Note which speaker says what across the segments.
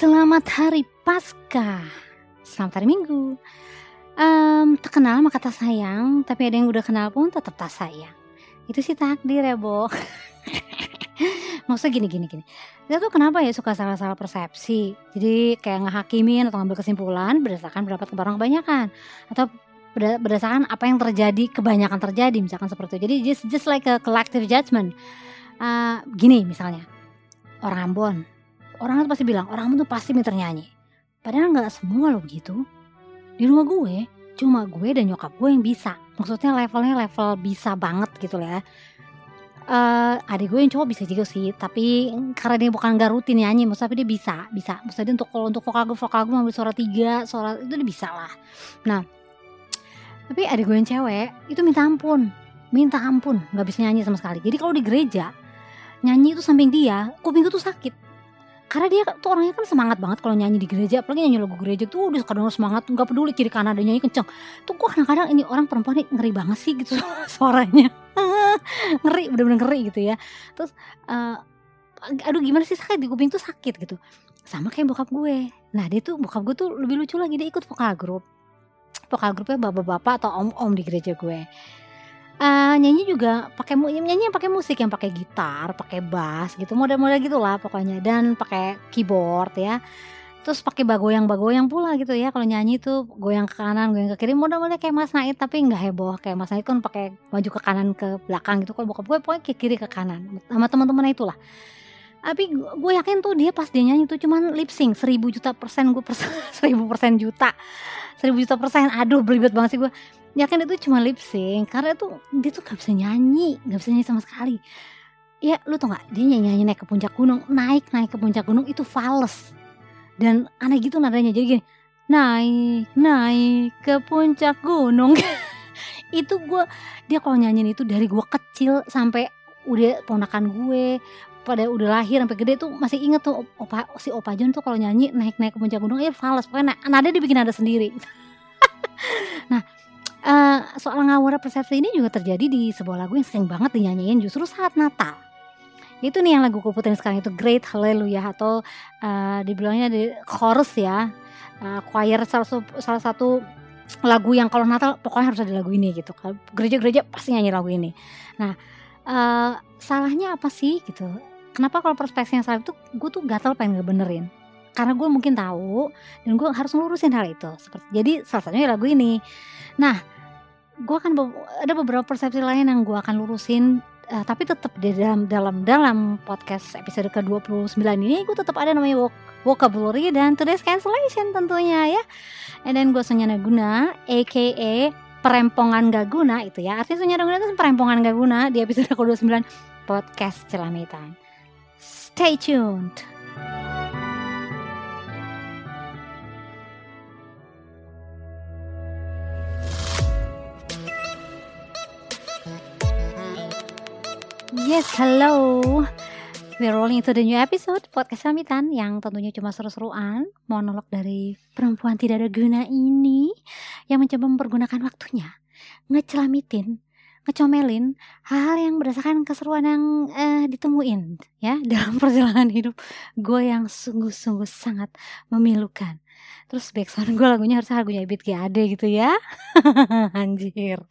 Speaker 1: Selamat Hari Paskah. Selamat hari Minggu. Um, terkenal maka tak sayang, tapi ada yang udah kenal pun tetap tak sayang. Itu sih takdir ya, Bo. Maksudnya gini gini gini. Kita tuh kenapa ya suka salah-salah persepsi? Jadi kayak ngehakimin atau ngambil kesimpulan berdasarkan pendapat orang kebanyakan atau berdasarkan apa yang terjadi kebanyakan terjadi misalkan seperti itu. Jadi just just like a collective judgment. Uh, gini misalnya orang Ambon orang tuh pasti bilang orang tuh pasti pinter nyanyi. Padahal nggak semua loh begitu. Di rumah gue cuma gue dan nyokap gue yang bisa. Maksudnya levelnya level bisa banget gitu lah ya. Uh, adik gue yang cowok bisa juga sih tapi karena dia bukan gak rutin nyanyi maksudnya dia bisa bisa. Maksudnya untuk kalau untuk vokal gue vokal gue ngambil suara tiga suara itu dia bisa lah. Nah tapi adik gue yang cewek itu minta ampun. Minta ampun nggak bisa nyanyi sama sekali. Jadi kalau di gereja nyanyi itu samping dia kuping gue tuh sakit karena dia tuh orangnya kan semangat banget kalau nyanyi di gereja. Apalagi nyanyi lagu gereja tuh udah kadang semangat nggak peduli kiri kanan ada nyanyi kenceng. Tuh gue kadang-kadang ini orang perempuan ini ngeri banget sih gitu suaranya. Ngeri bener-bener ngeri gitu ya. Terus uh, aduh gimana sih sakit di kuping tuh sakit gitu. Sama kayak bokap gue. Nah dia tuh bokap gue tuh lebih lucu lagi. Dia ikut vokal grup. Vokal grupnya bapak-bapak atau om-om di gereja gue uh, nyanyi juga pakai nyanyi yang pakai musik yang pakai gitar, pakai bass gitu, model-model gitulah pokoknya dan pakai keyboard ya. Terus pakai bagoyang-bagoyang pula gitu ya. Kalau nyanyi tuh goyang ke kanan, goyang ke kiri, model-model kayak Mas Naid tapi nggak heboh kayak Mas Naid kan pakai maju ke kanan ke belakang gitu. Kalau bokap gue pokoknya ke kiri ke kanan sama teman-temannya itulah. Tapi gue yakin tuh dia pas dia nyanyi tuh cuman lip sync seribu juta persen gue persen seribu persen juta seribu juta persen aduh belibet banget sih gue ya kan itu cuma lip sync karena tuh dia tuh gak bisa nyanyi gak bisa nyanyi sama sekali. Ya lu tau gak dia nyanyi, nyanyi naik ke puncak gunung naik naik ke puncak gunung itu fals. Dan aneh gitu nadanya jadi gini naik naik ke puncak gunung. Itu gue dia kalau nyanyiin itu dari gue kecil sampai udah ponakan gue pada udah lahir sampai gede tuh masih inget tuh opa si opa John tuh kalau nyanyi naik naik ke puncak gunung ya fals. Pokoknya nada dibikin nada sendiri. Nah Uh, soal ngawur persepsi ini juga terjadi di sebuah lagu yang sering banget dinyanyiin justru saat Natal. Itu nih yang lagu kuputin sekarang itu Great Hallelujah atau uh, dibilangnya di chorus ya. Uh, choir salah, salah satu lagu yang kalau Natal pokoknya harus ada lagu ini gitu. Gereja-gereja pasti nyanyi lagu ini. Nah, uh, salahnya apa sih gitu? Kenapa kalau perspektifnya salah itu gue tuh gatel pengen ngebenerin karena gue mungkin tahu dan gue harus ngelurusin hal itu. Seperti jadi salah satunya lagu ini. Nah gue akan ada beberapa persepsi lain yang gue akan lurusin uh, tapi tetap di dalam dalam dalam podcast episode ke 29 ini gue tetap ada namanya vocabulary dan today's cancellation tentunya ya. And then gue Sunyana Guna aka perempongan gak guna itu ya. Artinya Sunyana Guna itu perempongan gak guna di episode ke 29 podcast Celamitan stay tuned Yes, hello. We're rolling into the new episode podcast Samitan yang tentunya cuma seru-seruan monolog dari perempuan tidak ada guna ini yang mencoba mempergunakan waktunya ngecelamitin, ngecomelin hal-hal yang berdasarkan keseruan yang eh, ditemuin ya dalam perjalanan hidup gue yang sungguh-sungguh sangat memilukan. Terus backsound gue lagunya harus lagunya Ebit GAD gitu ya. Anjir.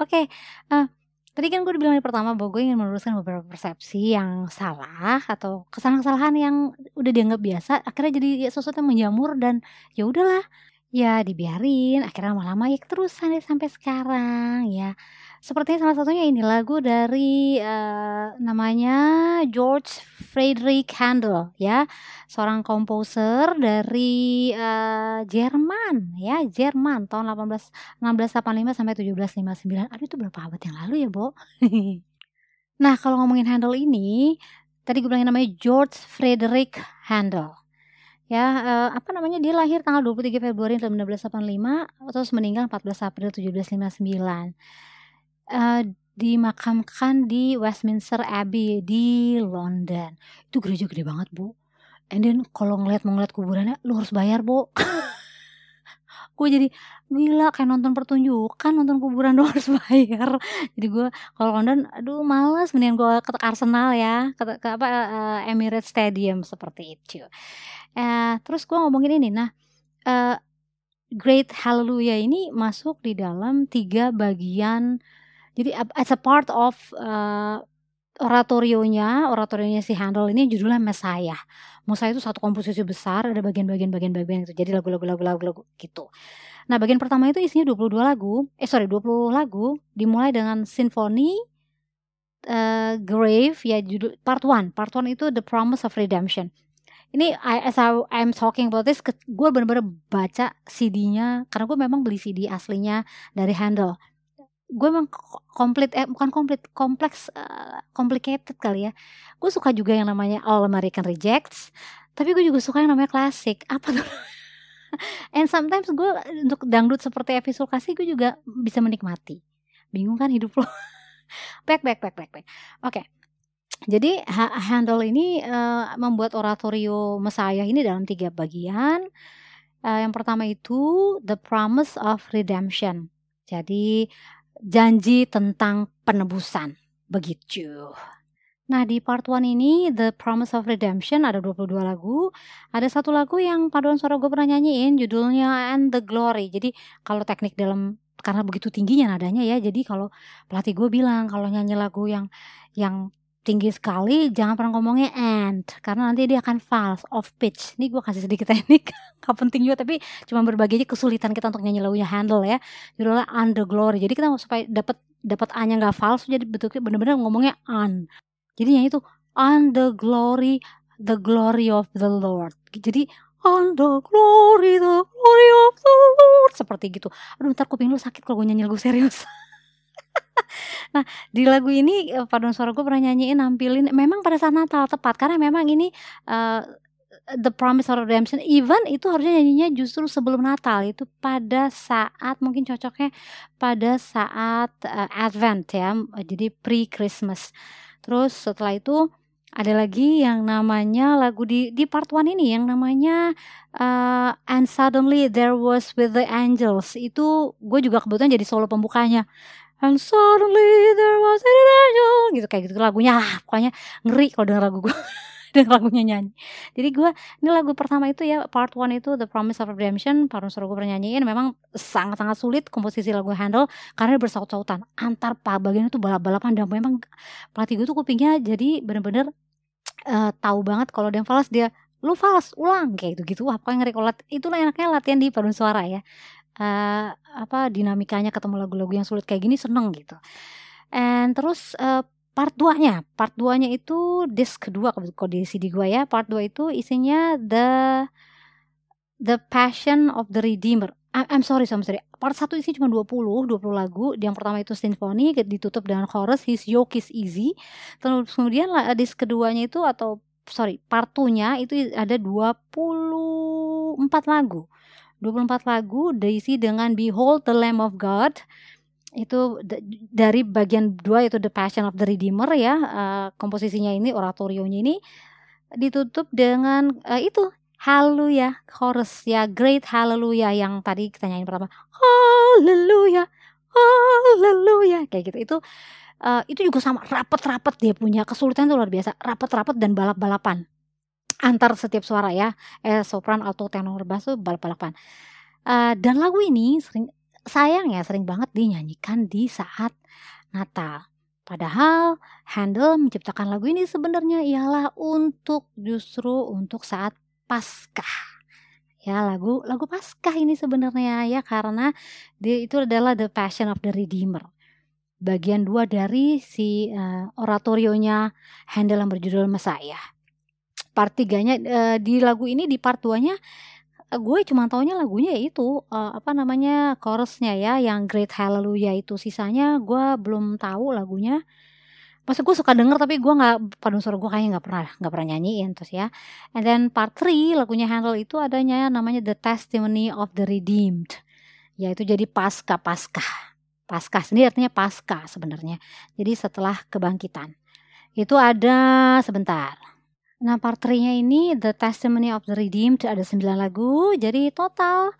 Speaker 1: Oke, okay, uh, eh, Tadi kan gue bilang di pertama bahwa gue ingin meluruskan beberapa persepsi yang salah atau kesalahan-kesalahan yang udah dianggap biasa akhirnya jadi ya sesuatu yang menjamur dan ya udahlah ya dibiarin akhirnya lama-lama ya terusan deh sampai sekarang ya Sepertinya salah satunya ini lagu dari uh, namanya George Friedrich Handel ya, seorang komposer dari uh, Jerman ya, Jerman tahun 18 1685 sampai 1759. Aduh itu berapa abad yang lalu ya, Bo? nah, kalau ngomongin Handel ini, tadi gue bilangin namanya George Friedrich Handel ya uh, apa namanya dia lahir tanggal 23 Februari 1985 terus meninggal 14 April 1759 uh, dimakamkan di Westminster Abbey di London. Itu gereja gede banget, Bu. And then kalau ngeliat mau ngeliat kuburannya, lu harus bayar, Bu. gue jadi gila kayak nonton pertunjukan nonton kuburan doang harus bayar jadi gue kalau London aduh males mendingan gue ke Arsenal ya ke, ke apa uh, Emirates Stadium seperti itu uh, terus gue ngomongin ini nah uh, Great Hallelujah ini masuk di dalam tiga bagian jadi as a part of uh, oratorionya, oratorionya si Handel ini judulnya Messiah. Messiah itu satu komposisi besar, ada bagian-bagian bagian-bagian itu. Jadi lagu-lagu lagu-lagu gitu. Nah, bagian pertama itu isinya 22 lagu. Eh sorry, 20 lagu dimulai dengan sinfoni uh, Grave ya judul part 1. Part 1 itu The Promise of Redemption. Ini as I, I'm talking about this, gue bener-bener baca CD-nya karena gue memang beli CD aslinya dari Handel gue emang komplit eh bukan komplit kompleks uh, complicated kali ya. Gue suka juga yang namanya All American Rejects tapi gue juga suka yang namanya klasik apa tuh? And sometimes gue untuk dangdut seperti episode kasih gue juga bisa menikmati. Bingung kan hidup lo? Back back back back back. Oke. Okay. jadi Handel ini uh, membuat oratorio Messiah ini dalam tiga bagian. Uh, yang pertama itu The Promise of Redemption. Jadi janji tentang penebusan. Begitu. Nah di part 1 ini The Promise of Redemption ada 22 lagu Ada satu lagu yang paduan suara gue pernah nyanyiin judulnya And the Glory Jadi kalau teknik dalam karena begitu tingginya nadanya ya Jadi kalau pelatih gue bilang kalau nyanyi lagu yang yang tinggi sekali jangan pernah ngomongnya and karena nanti dia akan false off pitch. Ini gue kasih sedikit teknik gak penting juga tapi cuma berbagi aja kesulitan kita untuk nyanyi lagunya handle ya. Judulnya under glory. Jadi kita supaya dapat dapat a nya nggak false jadi betulnya bener-bener ngomongnya on jadi nyanyi itu the glory the glory of the Lord. Jadi the glory the glory of the Lord seperti gitu. Aduh ntar kuping lu sakit kalau gue nyanyi lagu serius nah di lagu ini eh, paduan suara gue pernah nyanyiin nampilin memang pada saat Natal tepat karena memang ini uh, The Promise of Redemption even itu harusnya nyanyinya justru sebelum Natal itu pada saat mungkin cocoknya pada saat uh, Advent ya jadi pre Christmas terus setelah itu ada lagi yang namanya lagu di di part one ini yang namanya uh, and suddenly there was with the angels. Itu gue juga kebetulan jadi solo pembukanya And suddenly there was an angel. Gitu kayak gitu lagunya. Ah, pokoknya ngeri kalau denger lagu gue denger lagunya nyanyi. Jadi gue ini lagu pertama itu ya part one itu The Promise of Redemption. Parun suruh gue pernah nyanyiin. Memang sangat-sangat sulit komposisi lagu handle karena bersaut-sautan. Antar pak bagian itu balap-balapan dan memang pelatih gue tuh kupingnya jadi bener-bener uh, tahu banget kalau dia falas dia lu falas ulang. Kayak gitu gitu wah pokoknya ngeri. Kalau itulah enaknya latihan di paduan suara ya uh, apa dinamikanya ketemu lagu-lagu yang sulit kayak gini seneng gitu. And terus uh, part 2-nya, part 2-nya itu disc kedua kalau di CD gua ya. Part 2 itu isinya the The Passion of the Redeemer. I'm sorry, I'm sorry. Part 1 isi cuma 20, 20 lagu. Yang pertama itu sinfoni ditutup dengan chorus His Yoke is Easy. Terus kemudian disc keduanya itu atau sorry, part 2-nya itu ada 24 lagu. 24 lagu diisi dengan Behold the Lamb of God. Itu dari bagian dua itu The Passion of the Redeemer ya uh, komposisinya ini oratorionya ini ditutup dengan uh, itu Hallelujah chorus ya Great Hallelujah yang tadi kita nyanyi pertama. Hallelujah Hallelujah kayak gitu. Itu uh, itu juga sama rapet-rapet dia punya kesulitan itu luar biasa rapet-rapet dan balap-balapan antar setiap suara ya eh sopran alto tenor bass tuh balap-balapan uh, dan lagu ini sering sayang ya sering banget dinyanyikan di saat Natal. Padahal Handel menciptakan lagu ini sebenarnya ialah untuk justru untuk saat Paskah. Ya lagu lagu Paskah ini sebenarnya ya karena dia itu adalah the passion of the redeemer. Bagian dua dari si uh, oratorionya Handel yang berjudul Messiah part tiganya uh, di lagu ini di part 2-nya uh, gue cuma taunya lagunya itu uh, apa namanya chorusnya ya yang Great Hallelujah itu sisanya gue belum tahu lagunya Masa gue suka denger tapi gue nggak pada suara gue kayaknya nggak pernah nggak pernah nyanyiin terus ya. And then part 3 lagunya Handel itu adanya namanya The Testimony of the Redeemed. Yaitu jadi pasca pasca. Pasca sendiri artinya pasca sebenarnya. Jadi setelah kebangkitan. Itu ada sebentar. Nah part 3-nya ini The Testimony of the Redeemed ada 9 lagu jadi total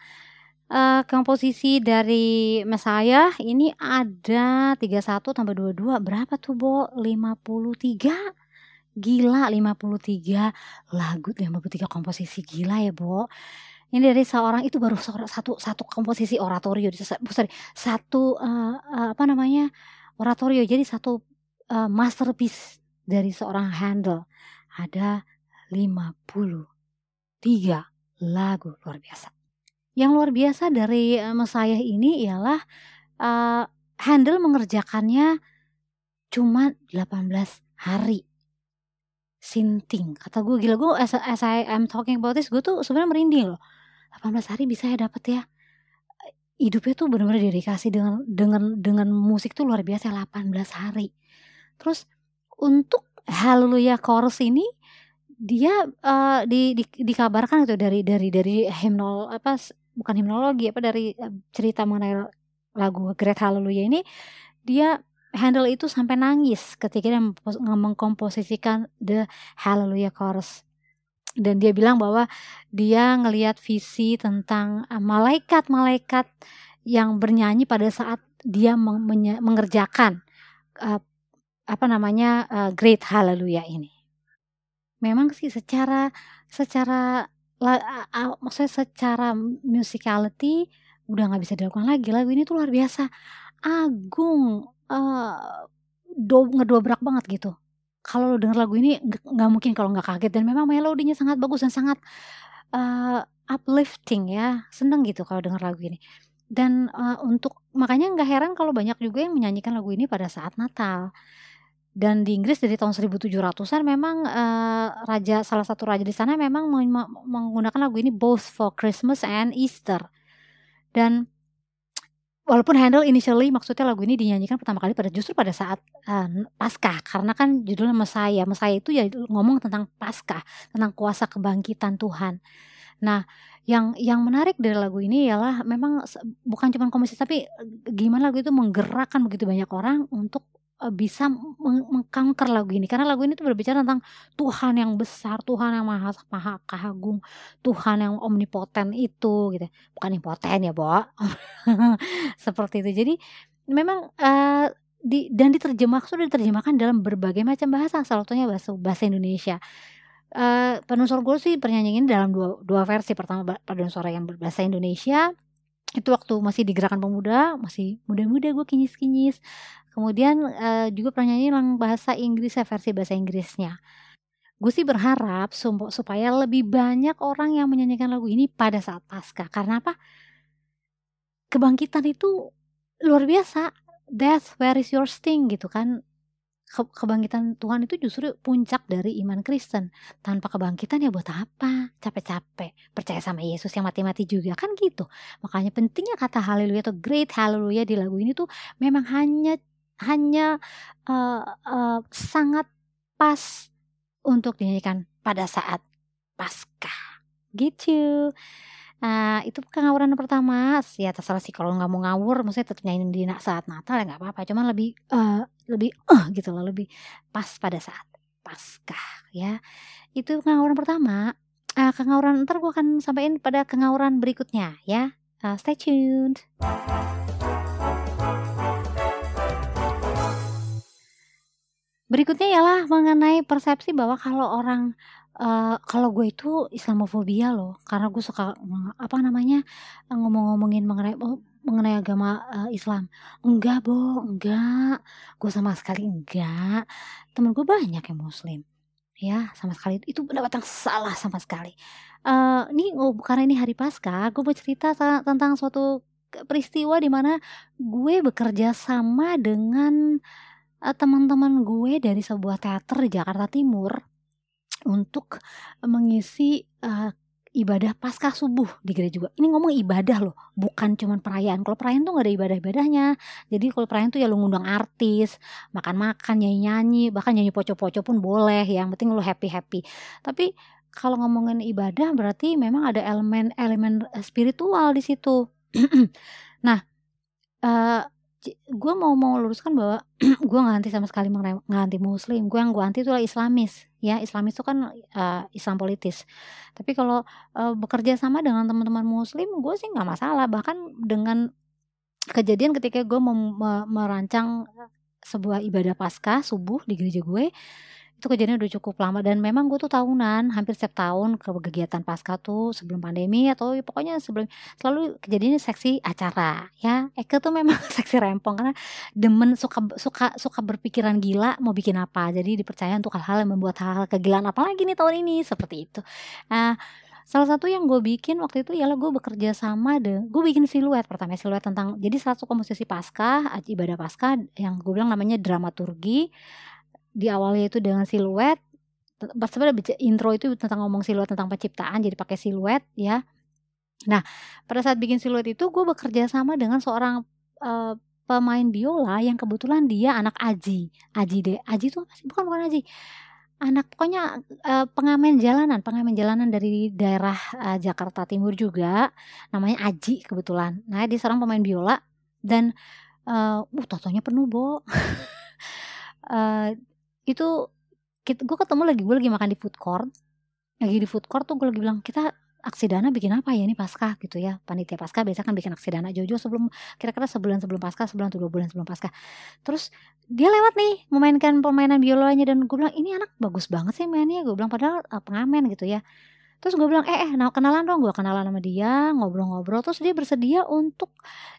Speaker 1: uh, komposisi dari Messiah ini ada 31 tambah 22 berapa tuh Bo? 53 Gila 53 lagu 53 komposisi gila ya Bo. Ini dari seorang itu baru satu satu komposisi oratorio sorry satu uh, uh, apa namanya oratorio jadi satu uh, masterpiece dari seorang Handel ada 53 lagu luar biasa. Yang luar biasa dari uh, Messiah ini ialah uh, Handel mengerjakannya cuma 18 hari. Sinting. Kata gue gila gue as, as I am talking about this gue tuh sebenarnya merinding loh. 18 hari bisa ya dapet ya. Hidupnya tuh benar-benar dedikasi dengan dengan dengan musik tuh luar biasa 18 hari. Terus untuk Hallelujah chorus ini dia uh, di, di dikabarkan itu dari dari dari himnol apa bukan himnologi apa dari uh, cerita mengenai lagu Great Hallelujah ini dia handle itu sampai nangis ketika dia mengkomposisikan the Hallelujah chorus. Dan dia bilang bahwa dia ngelihat visi tentang uh, malaikat-malaikat yang bernyanyi pada saat dia mengerjakan uh, apa namanya uh, Great Hallelujah ini. Memang sih secara secara maksudnya secara musicality udah nggak bisa dilakukan lagi lagu ini tuh luar biasa agung uh, do ngedobrak banget gitu. Kalau lo denger lagu ini nggak mungkin kalau nggak kaget dan memang melodinya sangat bagus dan sangat uh, uplifting ya, seneng gitu kalau denger lagu ini. Dan uh, untuk makanya nggak heran kalau banyak juga yang menyanyikan lagu ini pada saat Natal. Dan di Inggris dari tahun 1700-an memang uh, raja salah satu raja di sana memang menggunakan lagu ini both for Christmas and Easter. Dan walaupun Handel initially maksudnya lagu ini dinyanyikan pertama kali pada justru pada saat uh, Paskah karena kan judulnya Mesaya. Mesaya itu ya ngomong tentang Paskah, tentang kuasa kebangkitan Tuhan. Nah, yang yang menarik dari lagu ini ialah memang bukan cuma komisi tapi gimana lagu itu menggerakkan begitu banyak orang untuk bisa mengkanker lagu ini karena lagu ini tuh berbicara tentang Tuhan yang besar, Tuhan yang maha maha kagung, Tuhan yang omnipoten itu gitu. Bukan impoten ya, Bo. Seperti itu. Jadi memang uh, di dan diterjemah sudah diterjemahkan dalam berbagai macam bahasa, salah satunya bahasa bahasa Indonesia. Uh, Paduan Gue sih pernyanyi ini dalam dua, dua versi. Pertama Paduan Suara yang berbahasa Indonesia, itu waktu masih di gerakan pemuda masih muda-muda gue kinyis-kinyis kemudian uh, juga pernah nyanyi yang bahasa Inggris ya versi bahasa Inggrisnya gue sih berharap supaya lebih banyak orang yang menyanyikan lagu ini pada saat pasca karena apa kebangkitan itu luar biasa death where is your sting gitu kan ke kebangkitan Tuhan itu justru puncak dari iman Kristen. Tanpa kebangkitan ya buat apa? Capek-capek. Percaya sama Yesus yang mati-mati juga kan gitu. Makanya pentingnya kata haleluya atau great haleluya di lagu ini tuh memang hanya hanya uh, uh, sangat pas untuk dinyanyikan pada saat Paskah. Gitu. Uh, itu kengawuran pertama. Ya terserah sih kalau nggak mau ngawur maksudnya tetap nyanyiin di saat Natal ya nggak apa-apa. Cuman lebih uh, lebih uh, gitu loh lebih pas pada saat Paskah ya. Itu kengawuran pertama. Uh, kengawuran ntar gue akan sampaikan pada kengawuran berikutnya ya. Uh, stay tuned Berikutnya ialah mengenai persepsi bahwa kalau orang uh, kalau gue itu Islamofobia loh, karena gue suka apa namanya ngomong-ngomongin mengenai oh, mengenai agama uh, Islam. Enggak, Bo, enggak. Gue sama sekali enggak. Temen gue banyak yang Muslim. Ya, sama sekali itu pendapat yang salah sama sekali. Uh, ini oh, karena ini hari Paskah, gue mau cerita tentang suatu peristiwa di mana gue bekerja sama dengan teman-teman gue dari sebuah teater di Jakarta Timur untuk mengisi uh, ibadah pasca subuh di gereja juga. Ini ngomong ibadah loh, bukan cuman perayaan. Kalau perayaan tuh gak ada ibadah-ibadahnya. Jadi kalau perayaan tuh ya lu ngundang artis, makan-makan, nyanyi-nyanyi, bahkan nyanyi poco-poco pun boleh. Yang penting lu happy-happy. Tapi kalau ngomongin ibadah berarti memang ada elemen-elemen spiritual di situ. nah, uh, gue mau mau luruskan bahwa gue nggak anti sama sekali nggak anti muslim. Gue yang gue anti itu adalah islamis. Ya islamis itu kan uh, islam politis. Tapi kalau uh, bekerja sama dengan teman-teman muslim gue sih nggak masalah. Bahkan dengan kejadian ketika gue merancang sebuah ibadah pasca subuh di gereja gue itu kejadian udah cukup lama dan memang gue tuh tahunan hampir setiap tahun ke kegiatan pasca tuh sebelum pandemi atau ya pokoknya sebelum selalu kejadiannya seksi acara ya. Eke tuh memang seksi rempong karena demen suka suka suka berpikiran gila mau bikin apa. Jadi dipercaya untuk hal-hal yang membuat hal-hal kegilaan apalagi nih tahun ini seperti itu. Nah salah satu yang gue bikin waktu itu ialah gue bekerja sama deh gue bikin siluet pertama siluet tentang jadi satu komposisi pasca ibadah pasca yang gue bilang namanya dramaturgi di awalnya itu dengan siluet sebenarnya intro itu tentang ngomong siluet tentang penciptaan jadi pakai siluet ya. Nah pada saat bikin siluet itu gue bekerja sama dengan seorang uh, pemain biola yang kebetulan dia anak Aji. Aji deh Aji itu masih bukan bukan Aji. Anak pokoknya uh, pengamen jalanan pengamen jalanan dari daerah uh, Jakarta Timur juga namanya Aji kebetulan. Nah dia seorang pemain biola dan uh, uh totonya penuh bo. Uh, itu gue ketemu lagi gue lagi makan di food court. Lagi di food court tuh gue lagi bilang kita aksi dana bikin apa ya ini pasca? Gitu ya. Panitia pasca biasa kan bikin aksi dana jojo sebelum kira-kira sebulan sebelum pasca sebulan atau dua bulan sebelum pasca. Terus dia lewat nih memainkan permainan biolanya dan gue bilang ini anak bagus banget sih mainnya. Gue bilang padahal uh, pengamen gitu ya. Terus gue bilang eh eh nah, kenalan dong. Gue kenalan sama dia ngobrol-ngobrol. Terus dia bersedia untuk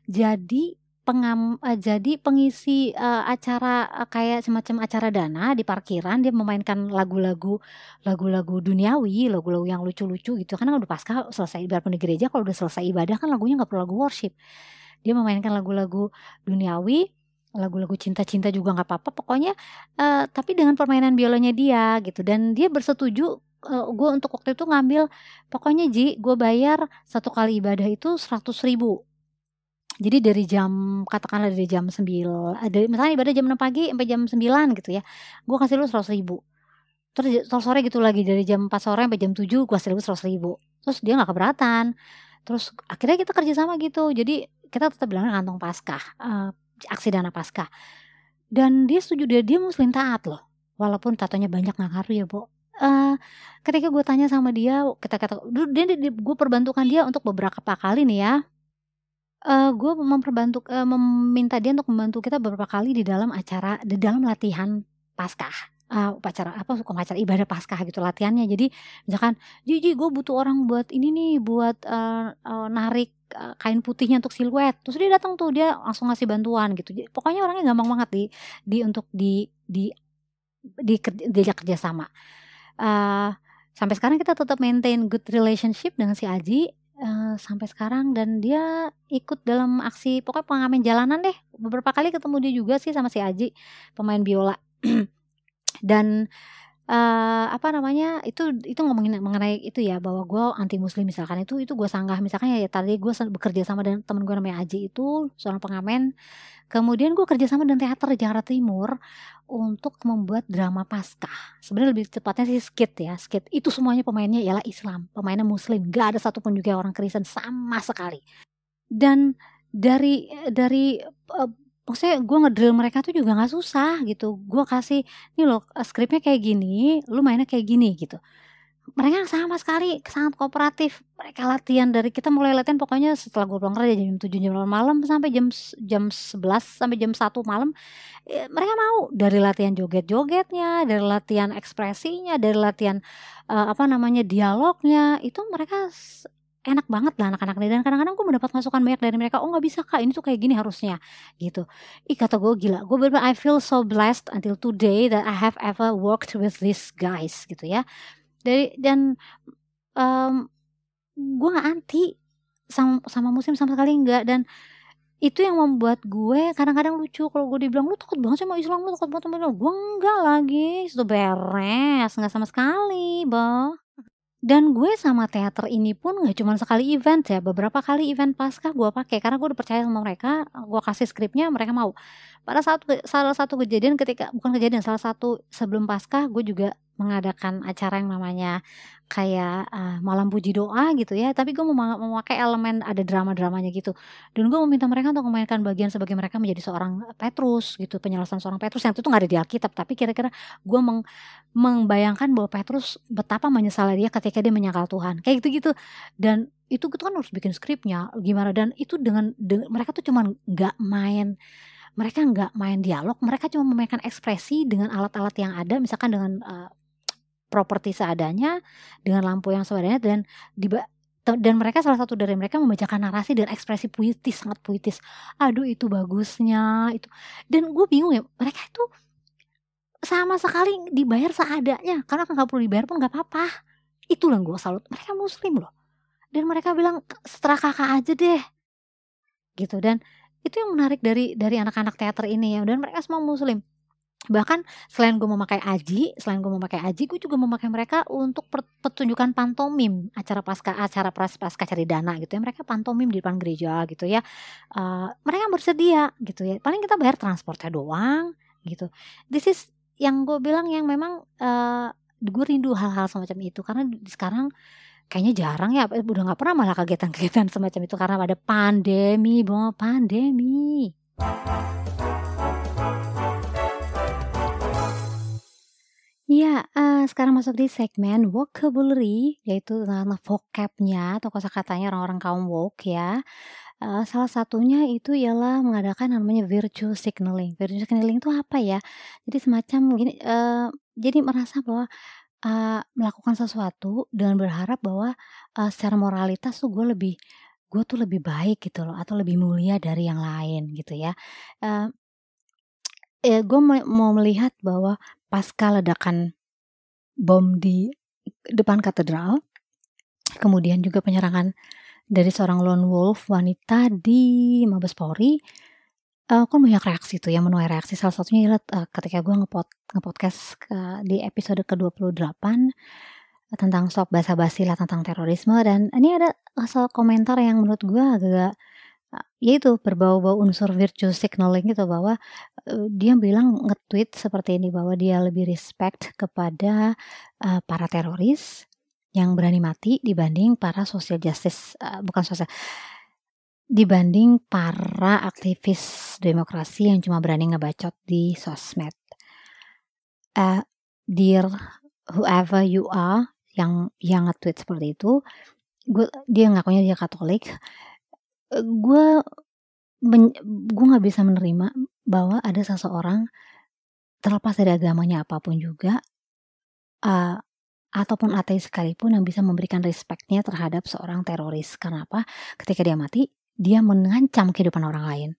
Speaker 1: jadi pengam uh, jadi pengisi uh, acara uh, kayak semacam acara dana di parkiran dia memainkan lagu-lagu lagu-lagu duniawi lagu-lagu yang lucu-lucu gitu. Karena udah pasca selesai biarpun di gereja kalau udah selesai ibadah kan lagunya nggak perlu lagu worship. Dia memainkan lagu-lagu duniawi lagu-lagu cinta-cinta juga nggak apa-apa. Pokoknya uh, tapi dengan permainan biolanya dia gitu. Dan dia bersetuju uh, gue untuk waktu itu ngambil pokoknya Ji gue bayar satu kali ibadah itu seratus ribu jadi dari jam katakanlah dari jam 9 ada misalnya ibadah jam 6 pagi sampai jam 9 gitu ya gue kasih lu 100 ribu. Terus sore gitu lagi dari jam 4 sore sampai jam 7 gue kasih lu 100 ribu. Terus dia nggak keberatan. Terus akhirnya kita kerja sama gitu. Jadi kita tetap bilang kantong pasca uh, aksi dana pasca dan dia setuju dia dia muslim taat loh. Walaupun tatonya banyak nggak ngaruh ya bu Uh, ketika gue tanya sama dia kita kata dia, dia, dia gue perbantukan dia untuk beberapa kali nih ya uh, gue memperbantu uh, meminta dia untuk membantu kita beberapa kali di dalam acara di dalam latihan paskah. Uh, upacara apa suka acara ibadah paskah gitu latihannya. Jadi misalkan Jiji gue butuh orang buat ini nih buat uh, uh, narik kain putihnya untuk siluet. Terus dia datang tuh dia langsung ngasih bantuan gitu. Jadi, pokoknya orangnya gampang banget di di untuk di di di, di diajak kerjasama. Uh, sampai sekarang kita tetap maintain good relationship dengan si Aji uh, sampai sekarang dan dia ikut dalam aksi pokoknya pengamen jalanan deh. Beberapa kali ketemu dia juga sih sama si Aji pemain biola. Dan uh, apa namanya itu itu ngomongin mengenai itu ya bahwa gue anti muslim misalkan itu itu gue sanggah. Misalkan ya, ya tadi gue bekerja sama dengan temen gue namanya Aji itu seorang pengamen kemudian gue kerja sama dengan teater Jakarta Timur untuk membuat drama pasca sebenarnya lebih tepatnya sih skit ya skit. Itu semuanya pemainnya ialah Islam pemainnya muslim. Gak ada satupun juga orang Kristen sama sekali. Dan dari dari uh, maksudnya gue ngedrill mereka tuh juga nggak susah gitu. Gue kasih nih loh skripnya kayak gini lu mainnya kayak gini gitu mereka sama sekali sangat kooperatif. Mereka latihan dari kita mulai latihan pokoknya setelah gue pulang kerja jam tujuh jam malam sampai jam jam sebelas sampai jam satu malam ya, mereka mau. Dari latihan joget-jogetnya dari latihan ekspresinya dari latihan uh, apa namanya dialognya itu mereka enak banget lah anak-anak ini. Dan kadang-kadang gue mendapat masukan banyak dari mereka oh nggak bisa kak ini tuh kayak gini harusnya gitu. Ih kata gue gila. Gue bener I feel so blessed until today that I have ever worked with these guys gitu ya dari dan um, gue nggak anti sama sama muslim sama sekali enggak dan itu yang membuat gue kadang-kadang lucu. Kalau gue dibilang lu takut banget sama Islam lu takut banget sama Islam. Gue enggak lagi itu beres nggak sama sekali bah dan gue sama teater ini pun nggak cuma sekali event ya beberapa kali event pasca gue pakai karena gue udah percaya sama mereka gue kasih skripnya mereka mau pada saat salah satu kejadian ketika bukan kejadian salah satu sebelum pasca gue juga mengadakan acara yang namanya kayak uh, malam puji doa gitu ya. Tapi gue mau memakai elemen ada drama-dramanya gitu. Dan gue meminta mereka untuk memainkan bagian sebagai mereka menjadi seorang Petrus gitu penyelesaian seorang Petrus. Yang itu nggak ada di Alkitab tapi kira-kira gue meng, membayangkan bahwa Petrus betapa menyesal dia ketika dia menyangkal Tuhan. Kayak gitu-gitu. Dan itu gitu kan harus bikin skripnya gimana. Dan itu dengan, dengan mereka tuh cuman nggak main mereka nggak main dialog mereka cuma memainkan ekspresi dengan alat-alat yang ada misalkan dengan uh, properti seadanya dengan lampu yang seadanya dan di dan mereka salah satu dari mereka membacakan narasi dan ekspresi puitis sangat puitis. Aduh itu bagusnya itu. Dan gue bingung ya mereka itu sama sekali dibayar seadanya karena nggak perlu dibayar pun nggak apa-apa. Itu yang gue salut mereka muslim loh. Dan mereka bilang setelah kakak aja deh. Gitu dan itu yang menarik dari dari anak-anak teater ini ya. Dan mereka semua muslim. Bahkan selain gue memakai aji selain gue memakai aji gue juga memakai mereka untuk pertunjukan pantomim. Acara pasca acara pras pasca cari dana gitu ya. Mereka pantomim di depan gereja gitu ya. Uh, mereka bersedia gitu ya. Paling kita bayar transportnya doang gitu. This is yang gue bilang yang memang uh, gue rindu hal-hal semacam itu. Karena sekarang kayaknya jarang ya udah nggak pernah malah kegiatan-kegiatan semacam itu karena ada pandemi bang pandemi Ya, uh, sekarang masuk di segmen vocabulary, yaitu tentang vocabnya atau kosakatanya orang-orang kaum woke ya. Uh, salah satunya itu ialah mengadakan namanya virtue signaling. Virtue signaling itu apa ya? Jadi semacam gini, uh, jadi merasa bahwa uh, melakukan sesuatu dengan berharap bahwa, uh, secara moralitas tuh gue lebih gue tuh lebih baik gitu loh atau lebih mulia dari yang lain gitu ya. Uh, ya gue mau melihat bahwa pasca ledakan bom di depan katedral, kemudian juga penyerangan dari seorang lone wolf wanita di Mabes Polri, uh, kan banyak reaksi tuh yang menuai reaksi. Salah satunya adalah uh, ketika gue ngepod ngepodcast uh, di episode ke-28 uh, tentang stop basa-basi lah tentang terorisme. Dan ini ada asal komentar yang menurut gue agak uh, yaitu berbau-bau unsur virtue signaling gitu bahwa uh, dia bilang nge-tweet seperti ini bahwa dia lebih respect kepada uh, para teroris yang berani mati dibanding para social justice uh, bukan sosial dibanding para aktivis demokrasi yang cuma berani ngebacot di sosmed. Uh, dear whoever you are yang yang nge-tweet seperti itu, gue dia ngakunya dia Katolik, uh, gue gue nggak bisa menerima bahwa ada seseorang terlepas dari agamanya apa pun juga uh, ataupun ateis sekalipun yang bisa memberikan respectnya terhadap seorang teroris. Kenapa? Ketika dia mati, dia mengancam kehidupan orang lain.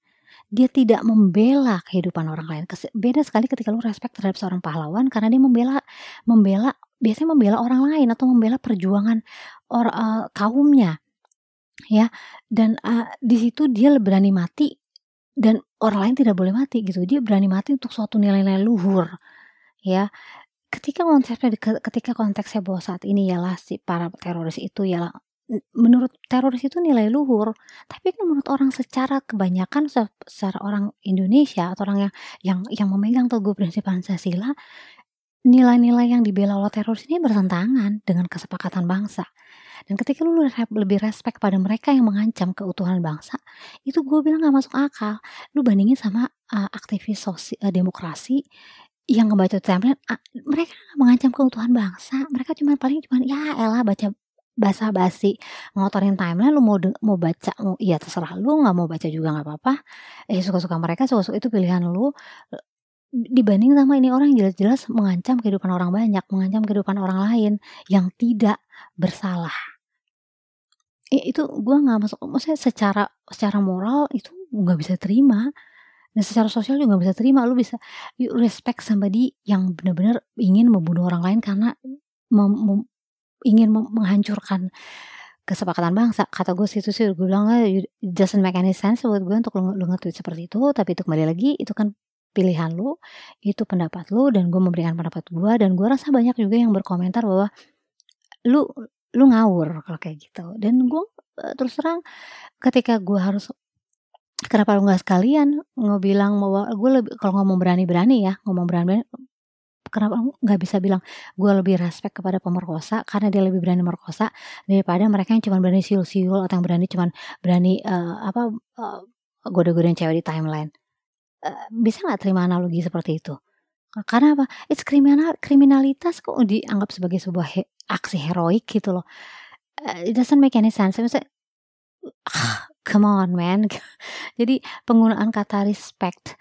Speaker 1: Dia tidak membela kehidupan orang lain. Beda sekali ketika lu respect terhadap seorang pahlawan karena dia membela membela biasanya membela orang lain atau membela perjuangan or, uh, kaumnya. Ya. Dan uh, di situ dia berani mati dan orang lain tidak boleh mati gitu. Dia berani mati untuk suatu nilai-nilai luhur. Ya. Ketika konteksnya ketika konteksnya bahwa saat ini ialah si para teroris itu ialah menurut teroris itu nilai luhur, tapi kan menurut orang secara kebanyakan secara orang Indonesia atau orang yang yang yang memegang teguh prinsip Pancasila, nilai-nilai yang dibela oleh teroris ini bertentangan dengan kesepakatan bangsa. Dan ketika lu lebih respect pada mereka yang mengancam keutuhan bangsa, itu gue bilang gak masuk akal. Lu bandingin sama uh, aktivis sosial uh, demokrasi yang ngebaca template, mereka mengancam keutuhan bangsa. Mereka cuma paling cuma ya elah baca basa-basi ngotorin timeline lu mau mau baca mau iya terserah lu nggak mau baca juga nggak apa-apa. Eh suka-suka mereka suka-suka itu pilihan lu dibanding sama ini orang yang jelas-jelas mengancam kehidupan orang banyak mengancam kehidupan orang lain yang tidak bersalah. Eh, itu gue nggak masuk maksudnya secara secara moral itu nggak bisa terima dan secara sosial juga nggak bisa terima. Lu bisa you respect somebody yang benar-benar ingin membunuh orang lain karena ingin menghancurkan kesepakatan bangsa. Kata gue situ sih gue bilang it doesn't make any sense buat gue untuk lu, lu nge-tweet seperti itu tapi itu kembali lagi itu kan pilihan lu itu pendapat lu dan gue memberikan pendapat gue dan gue rasa banyak juga yang berkomentar bahwa lu lu ngawur kalau kayak gitu. Dan gue eh, terus terang ketika gue harus kenapa lu nggak sekalian? Bilang bahwa gue lebih kalau ngomong berani-berani ya ngomong berani-berani kenapa nggak bisa bilang gue lebih respect kepada pemerkosa karena dia lebih berani merkosa daripada mereka yang cuma berani siul-siul atau yang berani cuma berani uh, apa uh, goda-godain cewek di timeline. Uh, bisa nggak terima analogi seperti itu? Karena apa? It's kriminal kriminalitas kok dianggap sebagai sebuah he, aksi heroik gitu loh. Uh, it doesn't make any sense. Maksudnya, uh, come on man. Jadi penggunaan kata respect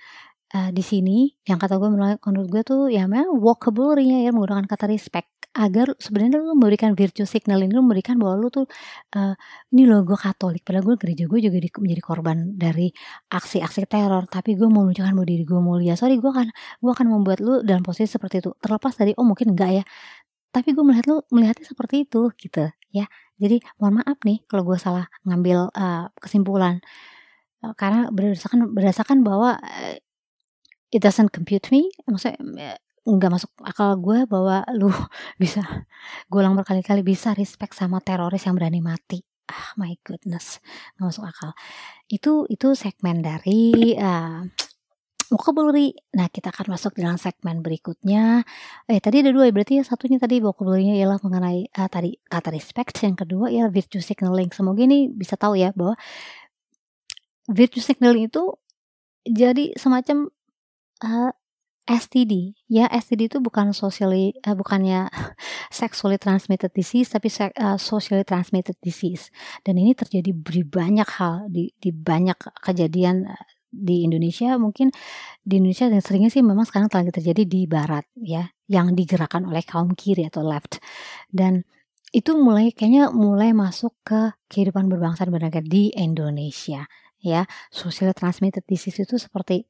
Speaker 1: uh, di sini yang kata gue menurut, menurut gue tuh ya memang vocabulary ya menggunakan kata respect. Agar sebenarnya lu memberikan virtue signal ini lu memberikan bahwa lu tuh uh, ini loh gue Katolik. Padahal gue gereja gue juga di, menjadi korban dari aksi-aksi teror. Tapi gue mau menunjukkan bahwa diri gue mulia. Sorry gue akan gue akan membuat lu dalam posisi seperti itu. Terlepas dari oh mungkin enggak ya. Tapi gue melihat lu melihatnya seperti itu gitu ya. Jadi mohon maaf nih kalau gue salah ngambil uh, kesimpulan. Karena berdasarkan berdasarkan bahwa it doesn't compute me maksudnya nggak masuk akal gue bahwa lu bisa gue ulang berkali-kali bisa respect sama teroris yang berani mati ah my goodness nggak masuk akal itu itu segmen dari uh, vocabulary. Nah, kita akan masuk dalam segmen berikutnya. Eh, tadi ada dua, berarti ya satunya tadi vocabulary-nya ialah mengenai uh, tadi kata respect, yang kedua ya virtue signaling. Semoga ini bisa tahu ya bahwa virtue signaling itu jadi semacam uh, eh, STD ya STD itu bukan socially uh, bukannya sexually transmitted disease tapi uh, socially transmitted disease. Dan ini terjadi di banyak hal di di banyak kejadian di Indonesia. Mungkin di Indonesia yang seringnya sih memang sekarang telah terjadi di barat ya yang digerakkan oleh kaum kiri atau left. Dan itu mulai kayaknya mulai masuk ke kehidupan berbangsa dan bernegara di Indonesia ya. Social transmitted disease itu seperti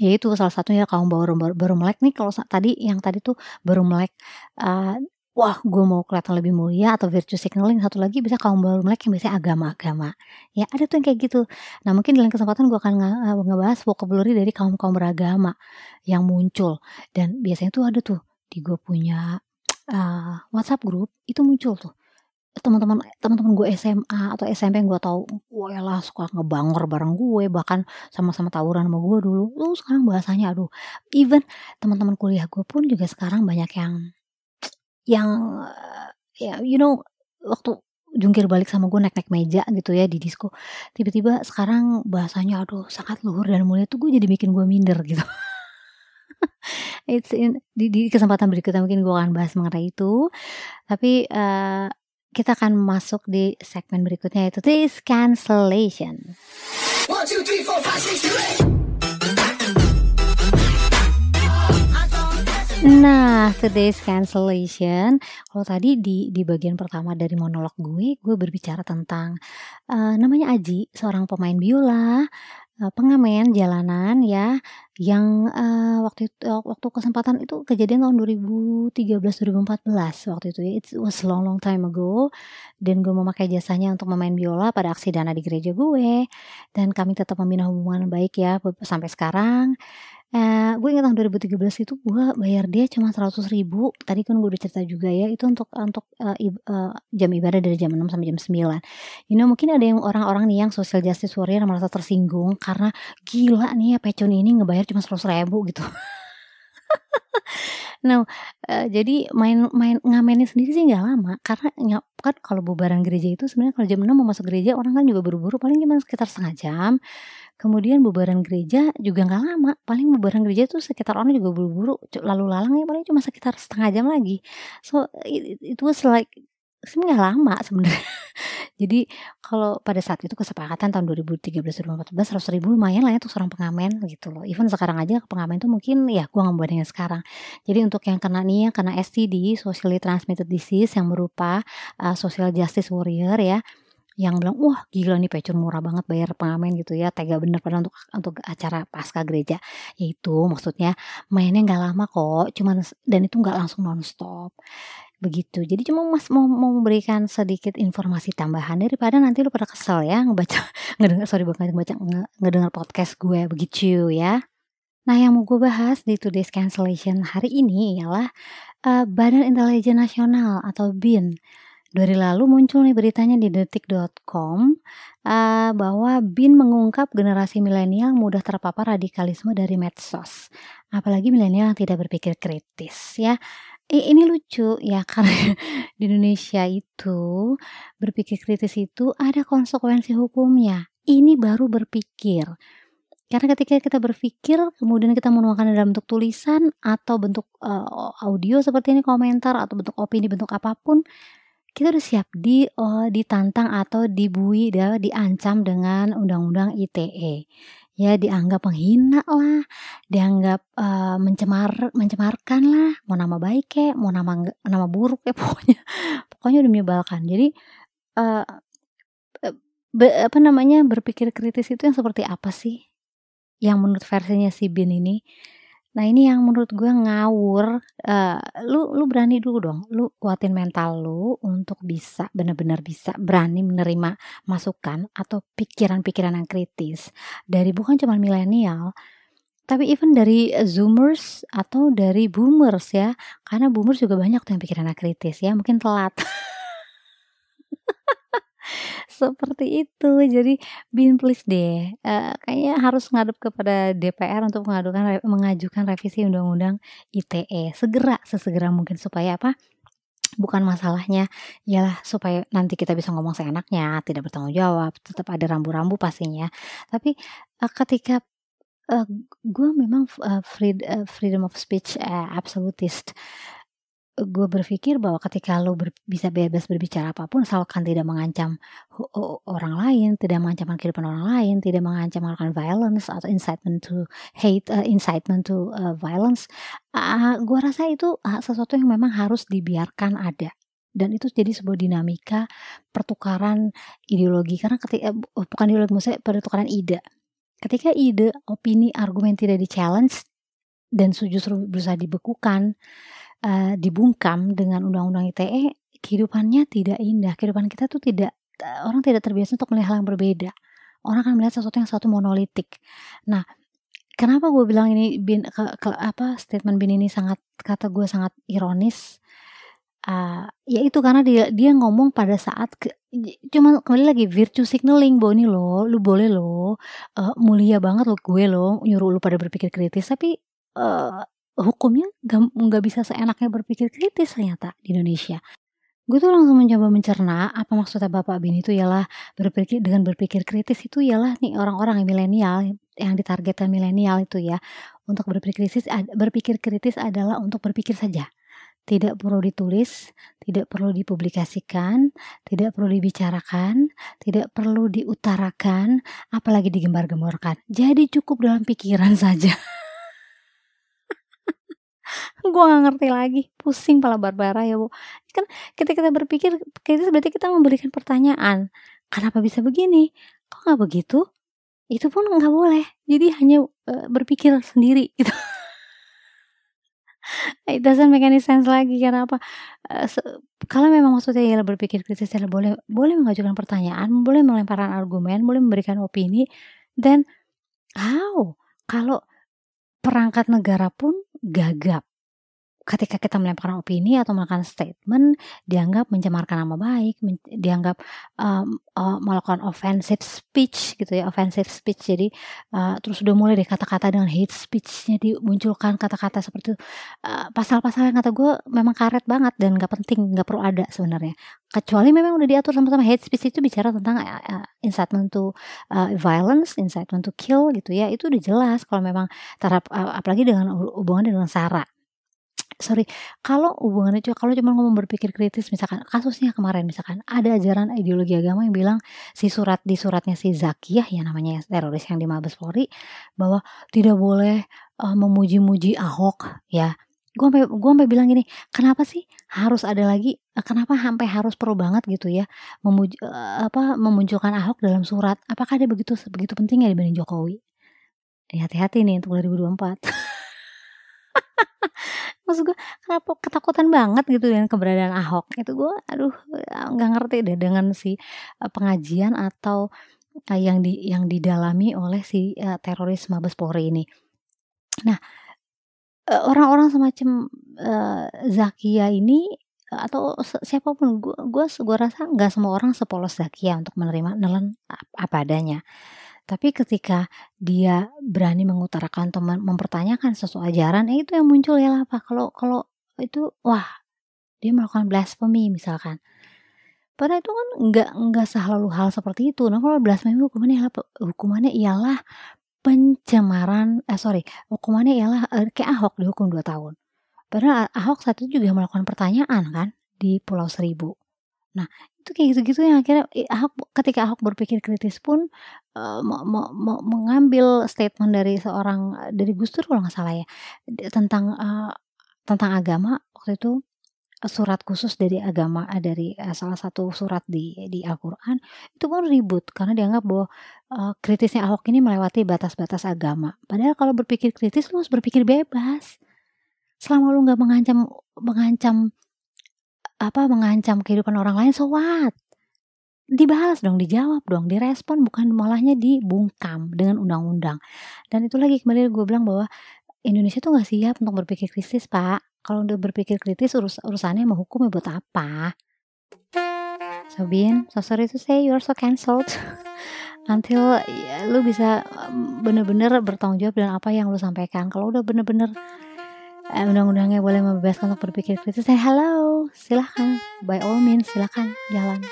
Speaker 1: ya itu salah satunya kaum baru baru, baru melek nih kalau tadi yang tadi tuh baru melek uh, wah gue mau kelihatan lebih mulia atau virtue signaling satu lagi bisa kaum baru melek yang biasanya agama-agama. Ya ada tuh yang kayak gitu. Nah mungkin dalam kesempatan gue akan nge ngebahas vocabulary dari kaum kaum beragama yang muncul. Dan biasanya tuh ada tuh di gue punya uh, WhatsApp grup itu muncul tuh teman-teman teman-teman gue SMA atau SMP yang gue tahu gue lah suka ngebangor bareng gue bahkan sama-sama tawuran sama gue dulu. Lu sekarang bahasanya aduh even teman-teman kuliah gue pun juga sekarang banyak yang yang ya you know waktu jungkir balik sama gue naik-naik meja gitu ya di disco tiba-tiba sekarang bahasanya aduh sangat luhur dan mulia tuh gue jadi bikin gue minder gitu. It's in, di, di kesempatan berikutnya mungkin gue akan bahas mengenai itu. Tapi uh, kita akan masuk di segmen berikutnya yaitu this cancellation. One, two, three, four, five, six, Nah, today's cancellation. Kalau tadi di di bagian pertama dari monolog gue, gue berbicara tentang uh, namanya Aji, seorang pemain biola, uh, pengamen jalanan ya, yang uh, waktu itu waktu kesempatan itu kejadian tahun 2013 2014 waktu itu ya. It was long long time ago. Dan gue memakai jasanya untuk memain biola pada aksi dana di gereja gue. Dan kami tetap membina hubungan baik ya sampai sekarang Uh, gue ingat tahun 2013 itu gue bayar dia cuma 100 ribu. Tadi kan gue udah cerita juga ya itu untuk untuk uh, uh, jam ibadah dari jam 6 sampai jam 9 you know mungkin ada yang orang-orang nih yang social justice warrior merasa tersinggung karena gila nih ya pecun ini ngebayar cuma 100 ribu gitu. Nah, uh, jadi main main ngamennya sendiri sih nggak lama karena kan kalau bubaran gereja itu sebenarnya kalau jam 6 mau masuk gereja orang kan juga buru-buru paling cuma sekitar setengah jam Kemudian bubaran gereja juga nggak lama, paling bubaran gereja tuh sekitar orang juga buru-buru, lalu lalang ya paling cuma sekitar setengah jam lagi. So it, it was like lama sebenarnya. Jadi kalau pada saat itu kesepakatan tahun 2013-2014 100 ribu lumayan lah ya untuk seorang pengamen gitu loh. Even sekarang aja pengamen tuh mungkin ya gue nggak bandingin sekarang. Jadi untuk yang kena nih yang kena STD, socially transmitted disease yang berupa uh, social justice warrior ya yang bilang wah gila nih pecun murah banget bayar pengamen gitu ya tega bener pada untuk untuk acara pasca gereja. Yaitu maksudnya mainnya nggak lama kok cuman dan itu nggak langsung nonstop. Begitu. Jadi cuma mas mau, mau memberikan sedikit informasi tambahan daripada nanti lu pada kesel ya ngebaca ngedengar sorry bukan ngebaca ngedengar podcast gue begitu ya. Nah, yang mau gue bahas di today's cancellation hari ini ialah uh, Badan Intelijen Nasional atau BIN Dua hari lalu muncul nih beritanya di detik.com uh, bahwa BIN mengungkap generasi milenial mudah terpapar radikalisme dari medsos. Apalagi milenial yang tidak berpikir kritis ya. ini lucu ya karena di Indonesia itu berpikir kritis itu ada konsekuensi hukumnya. Ini baru berpikir. Karena ketika kita berpikir, kemudian kita menuangkan dalam bentuk tulisan atau bentuk uh, audio seperti ini komentar atau bentuk opini bentuk apa pun, kita udah siap di uh, ditantang atau dibui ya, diancam dengan undang-undang ITE. Ya dianggap menghina lah, dianggap uh, mencemar mencemarkan lah, mau nama baik ya, mau nama nama buruk ya pokoknya pokoknya udah menyebalkan. Jadi uh, be, apa namanya berpikir kritis itu yang seperti apa sih? yang menurut versinya si Bin ini nah ini yang menurut gue ngawur uh, lu lu berani dulu dong. Lu kuatin mental lu untuk bisa benar-benar bisa berani menerima masukan atau pikiran-pikiran yang kritis dari bukan cuma milenial tapi even dari zoomers atau dari boomers ya. Karena boomers juga banyak tuh yang pikirannya kritis ya mungkin telat Seperti itu. Jadi bin please deh, uh, kayaknya harus ngadep kepada DPR untuk mengadukan mengajukan revisi undang-undang ITE segera, sesegera mungkin supaya apa? Bukan masalahnya ialah supaya nanti kita bisa ngomong seenaknya, tidak bertanggung jawab, tetap ada rambu-rambu pastinya. Tapi, uh, ketika, uh, gue memang, uh, freedom of speech, uh, absolutist gue berpikir bahwa ketika lo ber, bisa bebas berbicara apa pun asalkan tidak mengancam orang lain, tidak mengancam kehidupan orang lain, tidak mengancam melakukan violence atau incitement to hate, uh, incitement to uh, violence, uh, gue rasa itu uh, sesuatu yang memang harus dibiarkan ada. Dan itu jadi sebuah dinamika pertukaran ideologi. Karena ketika uh, bukan ideologi maksudnya pertukaran ide. Ketika ide opini argumen tidak di challenge dan justru berusaha dibekukan uh, dibungkam dengan undang-undang ITE, kehidupannya tidak indah. Kehidupan kita tuh tidak uh, orang tidak terbiasa untuk melihat hal yang berbeda. Orang akan melihat sesuatu yang satu monolitik. Nah, kenapa gue bilang ini bin ke, ke apa statement bin ini sangat kata gue sangat ironis uh, ya itu karena dia dia ngomong pada saat ke, cuma kembali lagi virtue signaling bahwa ini lo lu boleh lo uh, mulia banget lo gue lo nyuruh lu pada berpikir kritis tapi uh, hukumnya nggak bisa seenaknya berpikir kritis ternyata di Indonesia. Gue tuh langsung mencoba mencerna apa maksudnya Bapak Bin itu ialah berpikir dengan berpikir kritis itu ialah nih orang-orang yang milenial yang ditargetkan milenial itu ya untuk berpikir kritis berpikir kritis adalah untuk berpikir saja tidak perlu ditulis, tidak perlu dipublikasikan, tidak perlu dibicarakan, tidak perlu diutarakan, apalagi digembar-gemborkan. Jadi cukup dalam pikiran saja. Gue gak ngerti lagi. Pusing pala Barbara ya bu. Kan ketika kita berpikir kita berarti kita memberikan pertanyaan kenapa bisa begini? Kok nggak begitu? Itu pun nggak boleh. Jadi hanya uh, berpikir sendiri gitu. It doesn't make any sense lagi karena apa? Uh, kalau memang maksudnya ya berpikir kritis ya boleh boleh mengajukan pertanyaan boleh melemparkan argumen boleh memberikan opini dan how? Kalau perangkat negara pun gagap ketika kita melemparkan opini atau melakukan statement dianggap mencemarkan nama baik, dianggap um, uh, melakukan offensive speech gitu ya, offensive speech. Jadi uh, terus udah mulai deh kata-kata dengan hate speech-nya dimunculkan kata-kata seperti itu. pasal-pasal yang kata gue memang karet banget dan gak penting, gak perlu ada sebenarnya. Kecuali memang udah diatur sama-sama hate speech itu bicara tentang uh, incitement to uh, violence, incitement to kill gitu ya. Itu udah jelas kalau memang tarap uh, apalagi dengan hubungan dengan sara sorry kalau hubungannya cuma kalau cuma ngomong berpikir kritis misalkan kasusnya kemarin misalkan ada ajaran ideologi agama yang bilang si surat di suratnya si Zakiyah ya namanya teroris yang di Mabes Polri bahwa tidak boleh uh, memuji-muji Ahok ya. Gue sampai gue sampai bilang gini kenapa sih harus ada lagi uh, kenapa sampai harus perlu banget gitu ya memuji uh, apa memunculkan Ahok dalam surat? Apakah dia begitu begitu penting ya dibanding Jokowi? Hati-hati nih untuk 2024 maksud gue kenapa ketakutan banget gitu dengan keberadaan Ahok? Itu gue aduh nggak ngerti deh dengan si uh, pengajian atau uh, yang di yang didalami oleh si uh, teroris Mabes Polri ini. Nah orang-orang semacam uh, Zakia ini atau siapa pun gue gue gue rasa nggak semua orang sepolos Zakia untuk menerima nelen apa adanya tapi ketika dia berani mengutarakan atau mempertanyakan sesuatu ajaran eh itu yang muncul ya apa kalau kalau itu wah dia melakukan blasphemy misalkan. Padahal itu kan nggak nggak selalu hal seperti itu. Nah kalau blasphemy hukumannya hukumannya ialah pencemaran eh sorry hukumannya ialah eh, kayak Ahok dihukum 2 tahun. Padahal Ahok saat itu juga melakukan pertanyaan kan di Pulau Seribu. Nah itu kayak gitu-gitu yang akhirnya Ahok ketika Ahok berpikir kritis pun uh, mengambil statement dari seorang dari Gus Dur kalau nggak salah ya tentang uh, tentang agama waktu itu surat khusus dari agama eh, dari uh, salah satu surat di di Al-Qur'an itu pun ribut karena dianggap bahwa uh, kritisnya Ahok ini melewati batas-batas agama. Padahal kalau berpikir kritis lu harus berpikir bebas. Selama lu nggak mengancam mengancam apa mengancam kehidupan orang lain so what? Dibalas dong, dijawab dong, direspon bukan malahnya dibungkam dengan undang-undang. Dan itu lagi kembali gue bilang bahwa Indonesia tuh nggak siap untuk berpikir kritis, Pak kalau udah berpikir kritis urus urusannya mau hukum ya buat apa so so sorry to say you're so cancelled until ya, lu bisa bener-bener bertanggung jawab dengan apa yang lu sampaikan kalau udah bener-bener eh, undang-undangnya boleh membebaskan untuk berpikir kritis. Say hello silahkan by all means silahkan jalan.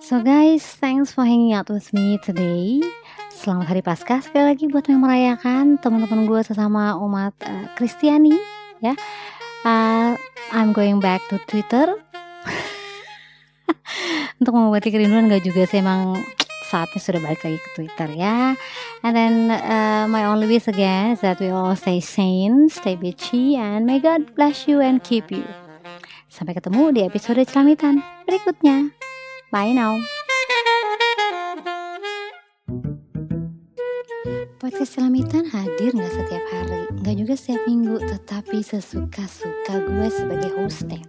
Speaker 1: So guys, thanks for hanging out with me today. Selamat Hari Paskah sekali lagi buat yang merayakan. Teman-teman gue sesama umat uh, Kristiani ya. Uh, I'm going back to Twitter. Untuk mengobati kerinduan gak juga sih emang saatnya sudah balik lagi ke Twitter ya. And then uh, my only wish again is that we all stay sane stay bitchy and may God bless you and keep you. Sampai ketemu di episode celamitan berikutnya. Bye now Podcast Celamitan hadir nggak setiap hari, nggak juga setiap minggu, tetapi sesuka-suka gue sebagai hostnya.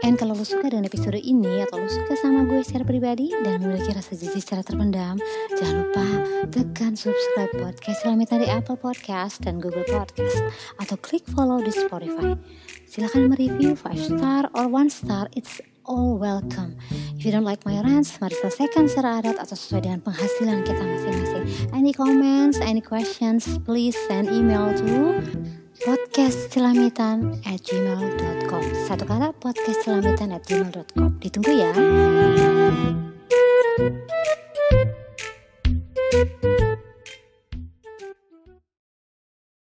Speaker 1: And kalau lo suka dengan episode ini atau lo suka sama gue secara pribadi dan memiliki rasa jijik secara terpendam, jangan lupa tekan subscribe podcast Celamitan di Apple Podcast dan Google Podcast atau klik follow di Spotify. Silahkan mereview 5 star or 1 star, it's all welcome. If you don't like my rants, mari selesaikan secara adat atau sesuai dengan penghasilan kita masing-masing. Any comments, any questions, please send email to podcastcelamitan at gmail.com Satu kata podcastcelamitan at gmail.com Ditunggu ya.